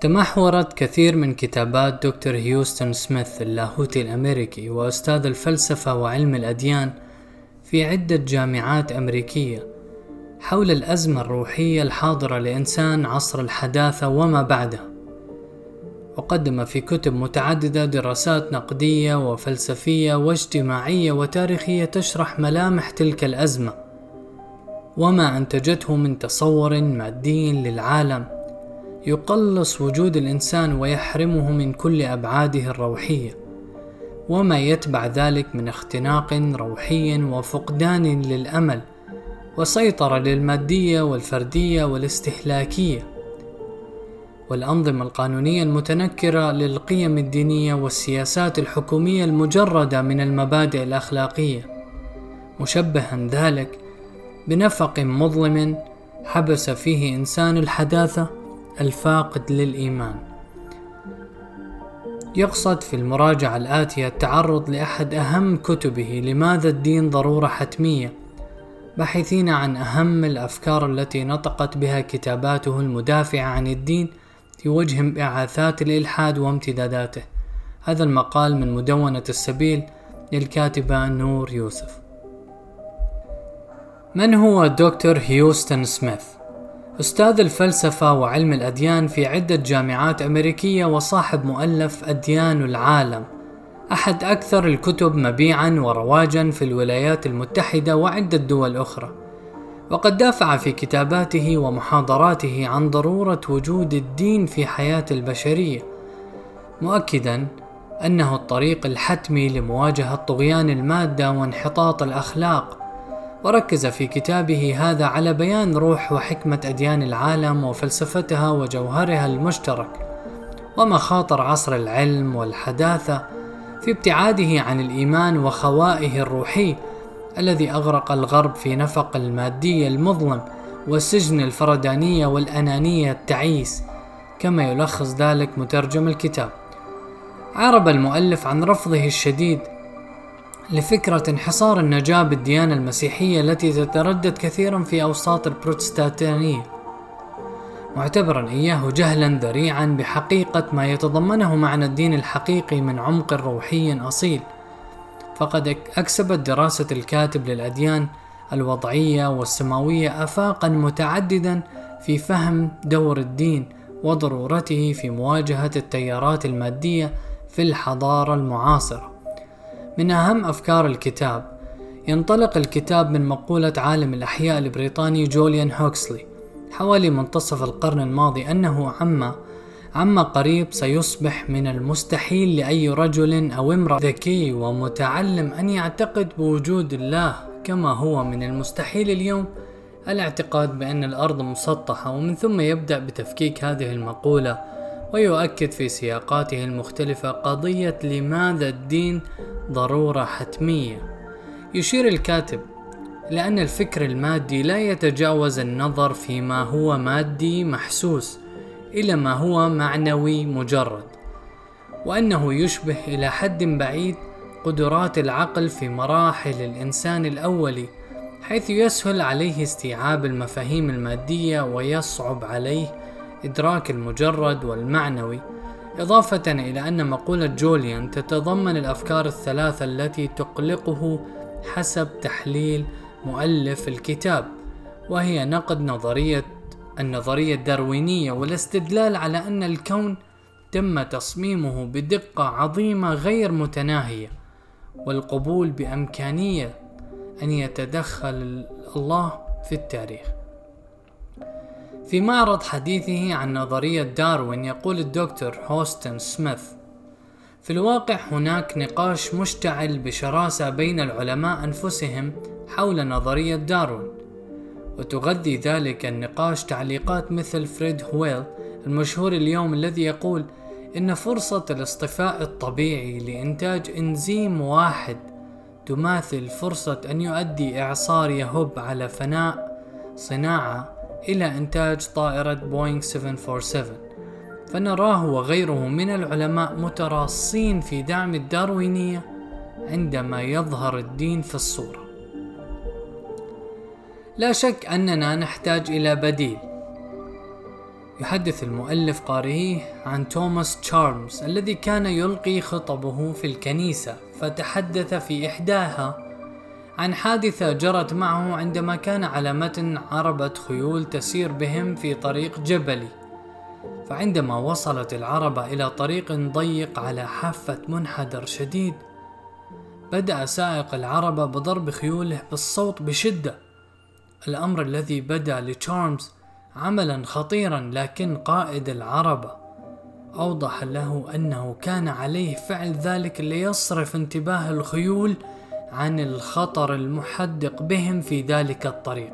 تمحورت كثير من كتابات دكتور هيوستن سميث اللاهوتي الأمريكي وأستاذ الفلسفة وعلم الأديان في عدة جامعات أمريكية حول الأزمة الروحية الحاضرة لإنسان عصر الحداثة وما بعدها وقدم في كتب متعددة دراسات نقدية وفلسفية واجتماعية وتاريخية تشرح ملامح تلك الأزمة وما أنتجته من تصور مادي للعالم. يقلص وجود الإنسان ويحرمه من كل أبعاده الروحية وما يتبع ذلك من اختناق روحي وفقدان للأمل وسيطرة للمادية والفردية والاستهلاكية. والأنظمة القانونية المتنكرة للقيم الدينية والسياسات الحكومية المجردة من المبادئ الأخلاقية مشبها ذلك بنفق مظلم حبس فيه إنسان الحداثة الفاقد للإيمان. يقصد في المراجعة الآتية التعرض لأحد أهم كتبه لماذا الدين ضرورة حتمية؟ باحثين عن أهم الأفكار التي نطقت بها كتاباته المدافعة عن الدين في وجه انبعاثات الإلحاد وامتداداته. هذا المقال من مدونة السبيل للكاتبة نور يوسف. من هو دكتور هيوستن سميث؟ أستاذ الفلسفة وعلم الأديان في عدة جامعات أمريكية وصاحب مؤلف أديان العالم. أحد أكثر الكتب مبيعا ورواجا في الولايات المتحدة وعدة دول أخرى. وقد دافع في كتاباته ومحاضراته عن ضرورة وجود الدين في حياة البشرية مؤكدا أنه الطريق الحتمي لمواجهة طغيان المادة وانحطاط الأخلاق. وركز في كتابه هذا على بيان روح وحكمة أديان العالم وفلسفتها وجوهرها المشترك ومخاطر عصر العلم والحداثة في ابتعاده عن الإيمان وخوائه الروحي الذي أغرق الغرب في نفق المادية المظلم وسجن الفردانية والأنانية التعيس كما يلخص ذلك مترجم الكتاب. عرب المؤلف عن رفضه الشديد لفكرة انحصار النجاة بالديانة المسيحية التي تتردد كثيرا في أوساط البروتستانتية معتبرا إياه جهلا ذريعا بحقيقة ما يتضمنه معنى الدين الحقيقي من عمق روحي أصيل. فقد أكسبت دراسة الكاتب للأديان الوضعية والسماوية آفاقا متعددا في فهم دور الدين وضرورته في مواجهة التيارات المادية في الحضارة المعاصرة. من أهم أفكار الكتاب. ينطلق الكتاب من مقولة عالم الأحياء البريطاني جوليان هوكسلي حوالي منتصف القرن الماضي أنه عما عما قريب سيصبح من المستحيل لأي رجل أو امرأة ذكي ومتعلم أن يعتقد بوجود الله كما هو من المستحيل اليوم. الاعتقاد بأن الأرض مسطحة ومن ثم يبدأ بتفكيك هذه المقولة. ويؤكد في سياقاته المختلفة قضية لماذا الدين ضرورة حتمية. يشير الكاتب لأن الفكر المادي لا يتجاوز النظر فيما هو مادي محسوس إلى ما هو معنوي مجرد وأنه يشبه إلى حد بعيد قدرات العقل في مراحل الإنسان الأولي حيث يسهل عليه استيعاب المفاهيم المادية ويصعب عليه إدراك المجرد والمعنوي إضافة إلى أن مقولة جوليان تتضمن الأفكار الثلاثة التي تقلقه حسب تحليل مؤلف الكتاب وهي نقد نظرية النظرية الداروينية والاستدلال على أن الكون تم تصميمه بدقة عظيمة غير متناهية والقبول بإمكانية أن يتدخل الله في التاريخ. في معرض حديثه عن نظرية داروين يقول الدكتور هوستن سميث في الواقع هناك نقاش مشتعل بشراسة بين العلماء أنفسهم حول نظرية داروين وتغذي ذلك النقاش تعليقات مثل فريد هويل المشهور اليوم الذي يقول إن فرصة الاصطفاء الطبيعي لإنتاج إنزيم واحد تماثل فرصة أن يؤدي إعصار يهب على فناء صناعة إلى إنتاج طائرة بوينغ 747 فنراه وغيره من العلماء متراصين في دعم الداروينية عندما يظهر الدين في الصورة. لا شك أننا نحتاج إلى بديل. يحدث المؤلف قارئيه عن توماس تشارمز الذي كان يلقي خطبه في الكنيسة فتحدث في إحداها عن حادثة جرت معه عندما كان على متن عربة خيول تسير بهم في طريق جبلي. فعندما وصلت العربة إلى طريق ضيق على حافة منحدر شديد بدأ سائق العربة بضرب خيوله بالصوت بشدة. الأمر الذي بدأ لتشارمز عملا خطيرا لكن قائد العربة أوضح له أنه كان عليه فعل ذلك ليصرف انتباه الخيول عن الخطر المحدق بهم في ذلك الطريق.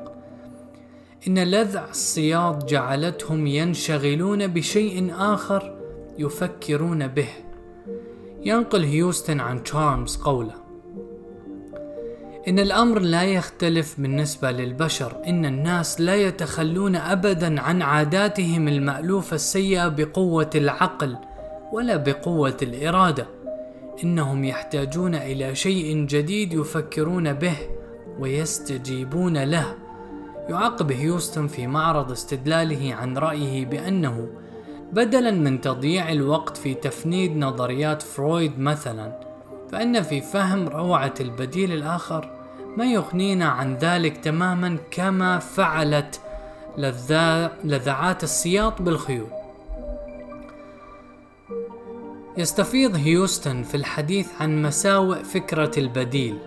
إن لذع الصياد جعلتهم ينشغلون بشيء آخر يفكرون به. ينقل هيوستن عن تشارمز قوله إن الأمر لا يختلف بالنسبة للبشر إن الناس لا يتخلون أبدا عن عاداتهم المألوفة السيئة بقوة العقل ولا بقوة الإرادة. إنهم يحتاجون إلى شيء جديد يفكرون به ويستجيبون له. يعقب هيوستن في معرض استدلاله عن رأيه بأنه بدلا من تضييع الوقت في تفنيد نظريات فرويد مثلا فإن في فهم روعة البديل الآخر ما يغنينا عن ذلك تماما كما فعلت لذعات السياط بالخيول. يستفيض هيوستن في الحديث عن مساوئ فكرة البديل.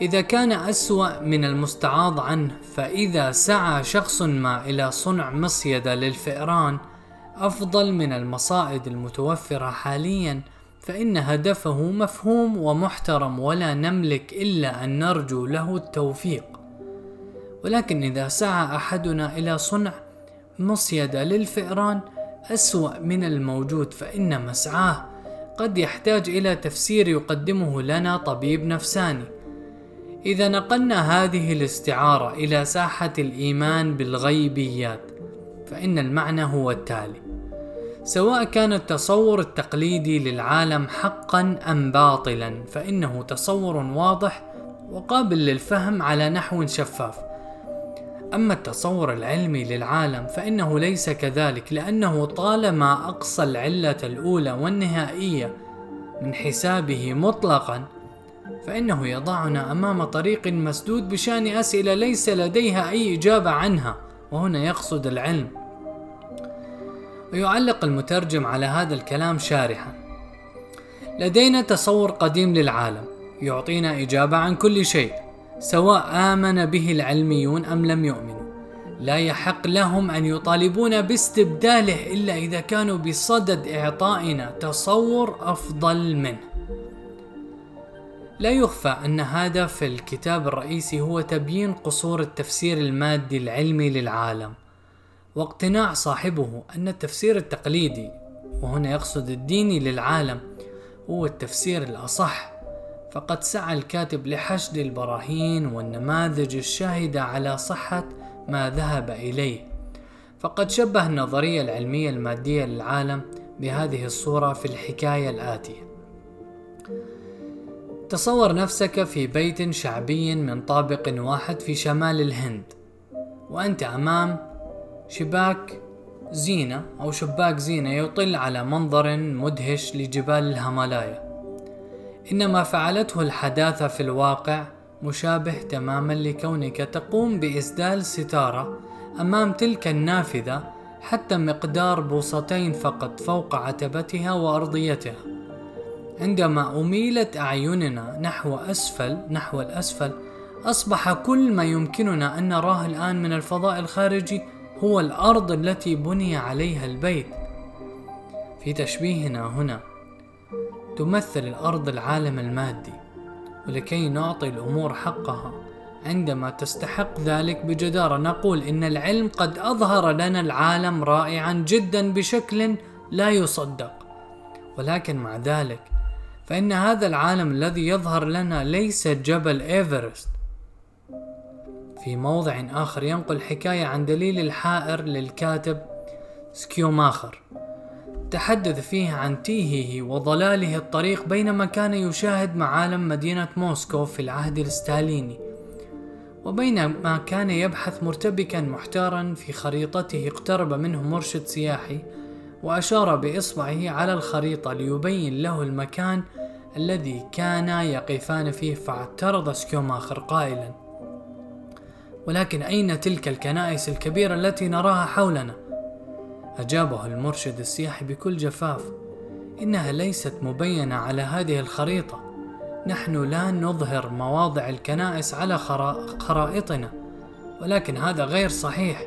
إذا كان أسوأ من المستعاض عنه فإذا سعى شخص ما إلى صنع مصيدة للفئران أفضل من المصائد المتوفرة حاليا فإن هدفه مفهوم ومحترم ولا نملك إلا أن نرجو له التوفيق. ولكن إذا سعى أحدنا إلى صنع مصيدة للفئران أسوأ من الموجود فإن مسعاه قد يحتاج إلى تفسير يقدمه لنا طبيب نفساني. إذا نقلنا هذه الاستعارة إلى ساحة الإيمان بالغيبيات فإن المعنى هو التالي سواء كان التصور التقليدي للعالم حقا أم باطلا فإنه تصور واضح وقابل للفهم على نحو شفاف. أما التصور العلمي للعالم فإنه ليس كذلك لأنه طالما أقصى العلة الأولى والنهائية من حسابه مطلقا فإنه يضعنا أمام طريق مسدود بشأن أسئلة ليس لديها أي إجابة عنها وهنا يقصد العلم. ويعلق المترجم على هذا الكلام شارحا لدينا تصور قديم للعالم يعطينا إجابة عن كل شيء. سواء آمن به العلميون أم لم يؤمنوا. لا يحق لهم أن يطالبون باستبداله إلا إذا كانوا بصدد إعطائنا تصور أفضل منه. لا يخفى أن هدف الكتاب الرئيسي هو تبيين قصور التفسير المادي العلمي للعالم. واقتناع صاحبه أن التفسير التقليدي وهنا يقصد الديني للعالم هو التفسير الأصح فقد سعى الكاتب لحشد البراهين والنماذج الشاهدة على صحة ما ذهب إليه. فقد شبه النظرية العلمية المادية للعالم بهذه الصورة في الحكاية الآتية. تصور نفسك في بيت شعبي من طابق واحد في شمال الهند وأنت أمام شباك زينة أو شباك زينة يطل على منظر مدهش لجبال الهيمالايا. إن ما فعلته الحداثة في الواقع مشابه تماما لكونك تقوم بإسدال ستارة أمام تلك النافذة حتى مقدار بوصتين فقط فوق عتبتها وأرضيتها. عندما أميلت أعيننا نحو أسفل نحو الأسفل أصبح كل ما يمكننا أن نراه الآن من الفضاء الخارجي هو الأرض التي بني عليها البيت. في تشبيهنا هنا تمثل الأرض العالم المادي ولكي نعطي الأمور حقها. عندما تستحق ذلك بجدارة نقول إن العلم قد أظهر لنا العالم رائعا جدا بشكل لا يصدق. ولكن مع ذلك فإن هذا العالم الذي يظهر لنا ليس جبل إيفرست. في موضع آخر ينقل حكاية عن دليل الحائر للكاتب سكيوماخر. تحدث فيه عن تيهه وضلاله الطريق بينما كان يشاهد معالم مدينة موسكو في العهد الستاليني وبينما كان يبحث مرتبكا محتارا في خريطته اقترب منه مرشد سياحي وأشار بإصبعه على الخريطة ليبين له المكان الذي كانا يقفان فيه فاعترض سكيوماخر قائلا ولكن أين تلك الكنائس الكبيرة التي نراها حولنا؟ أجابه المرشد السياحي بكل جفاف إنها ليست مبينة على هذه الخريطة. نحن لا نظهر مواضع الكنائس على خرائطنا ولكن هذا غير صحيح.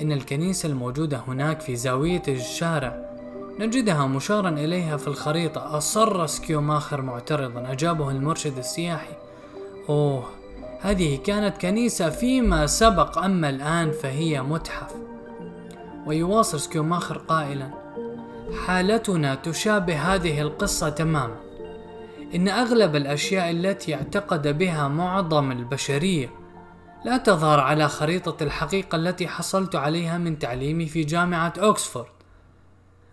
إن الكنيسة الموجودة هناك في زاوية الشارع نجدها مشارا إليها في الخريطة. أصر سكيوماخر معترضا أجابه المرشد السياحي أوه هذه كانت كنيسة فيما سبق أما الآن فهي متحف. ويواصل سكيوماخر قائلا حالتنا تشابه هذه القصة تماما. إن أغلب الأشياء التي اعتقد بها معظم البشرية لا تظهر على خريطة الحقيقة التي حصلت عليها من تعليمي في جامعة أوكسفورد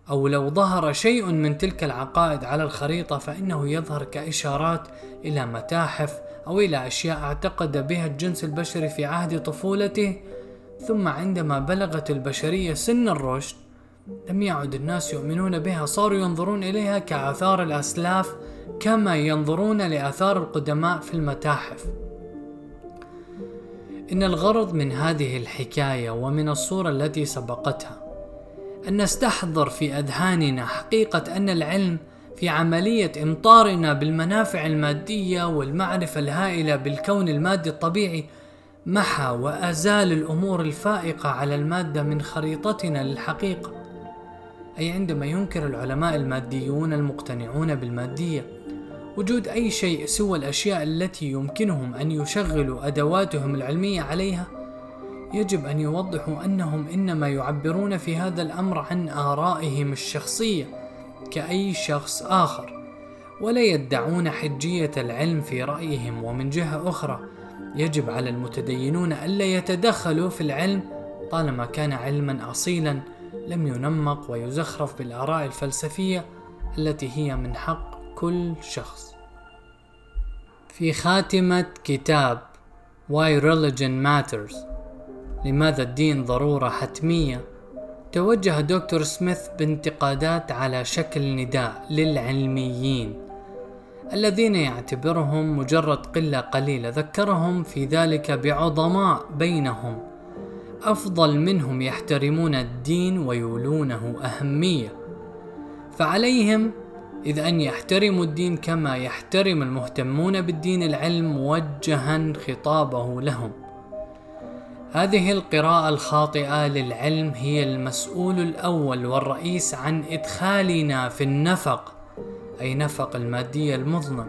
أو لو ظهر شيء من تلك العقائد على الخريطة فإنه يظهر كإشارات إلى متاحف أو إلى أشياء اعتقد بها الجنس البشري في عهد طفولته ثم عندما بلغت البشرية سن الرشد لم يعد الناس يؤمنون بها صاروا ينظرون إليها كآثار الأسلاف كما ينظرون لآثار القدماء في المتاحف. إن الغرض من هذه الحكاية ومن الصورة التي سبقتها أن نستحضر في أذهاننا حقيقة أن العلم في عملية إمطارنا بالمنافع المادية والمعرفة الهائلة بالكون المادي الطبيعي محى وأزال الأمور الفائقة على المادة من خريطتنا للحقيقة. أي عندما ينكر العلماء الماديون المقتنعون بالمادية وجود أي شيء سوى الأشياء التي يمكنهم أن يشغلوا أدواتهم العلمية عليها يجب أن يوضحوا أنهم إنما يعبرون في هذا الأمر عن آرائهم الشخصية كأي شخص آخر ولا يدعون حجية العلم في رأيهم ومن جهة أخرى. يجب على المتدينون ألا يتدخلوا في العلم طالما كان علما أصيلا لم ينمق ويزخرف بالآراء الفلسفية التي هي من حق كل شخص. في خاتمة كتاب Why Religion Matters لماذا الدين ضرورة حتمية؟ توجه دكتور سميث بانتقادات على شكل نداء للعلميين. الذين يعتبرهم مجرد قلة قليلة ذكرهم في ذلك بعظماء بينهم. أفضل منهم يحترمون الدين ويولونه أهمية. فعليهم إذ أن يحترموا الدين كما يحترم المهتمون بالدين العلم موجها خطابه لهم. هذه القراءة الخاطئة للعلم هي المسؤول الأول والرئيس عن إدخالنا في النفق. أي نفق المادية المظلم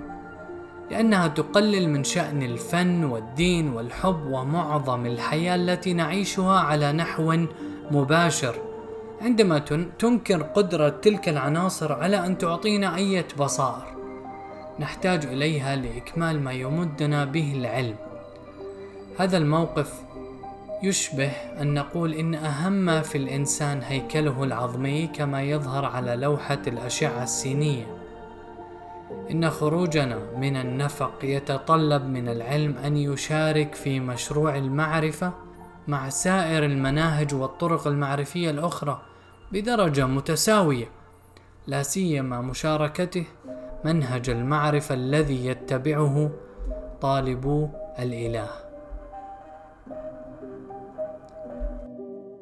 لأنها تقلل من شأن الفن والدين والحب ومعظم الحياة التي نعيشها على نحو مباشر. عندما تنكر قدرة تلك العناصر على أن تعطينا أية بصائر نحتاج إليها لإكمال ما يمدنا به العلم. هذا الموقف يشبه أن نقول إن أهم ما في الإنسان هيكله العظمي كما يظهر على لوحة الأشعة السينية. إن خروجنا من النفق يتطلب من العلم أن يشارك في مشروع المعرفة مع سائر المناهج والطرق المعرفية الأخرى بدرجة متساوية لا سيما مشاركته منهج المعرفة الذي يتبعه طالبو الإله.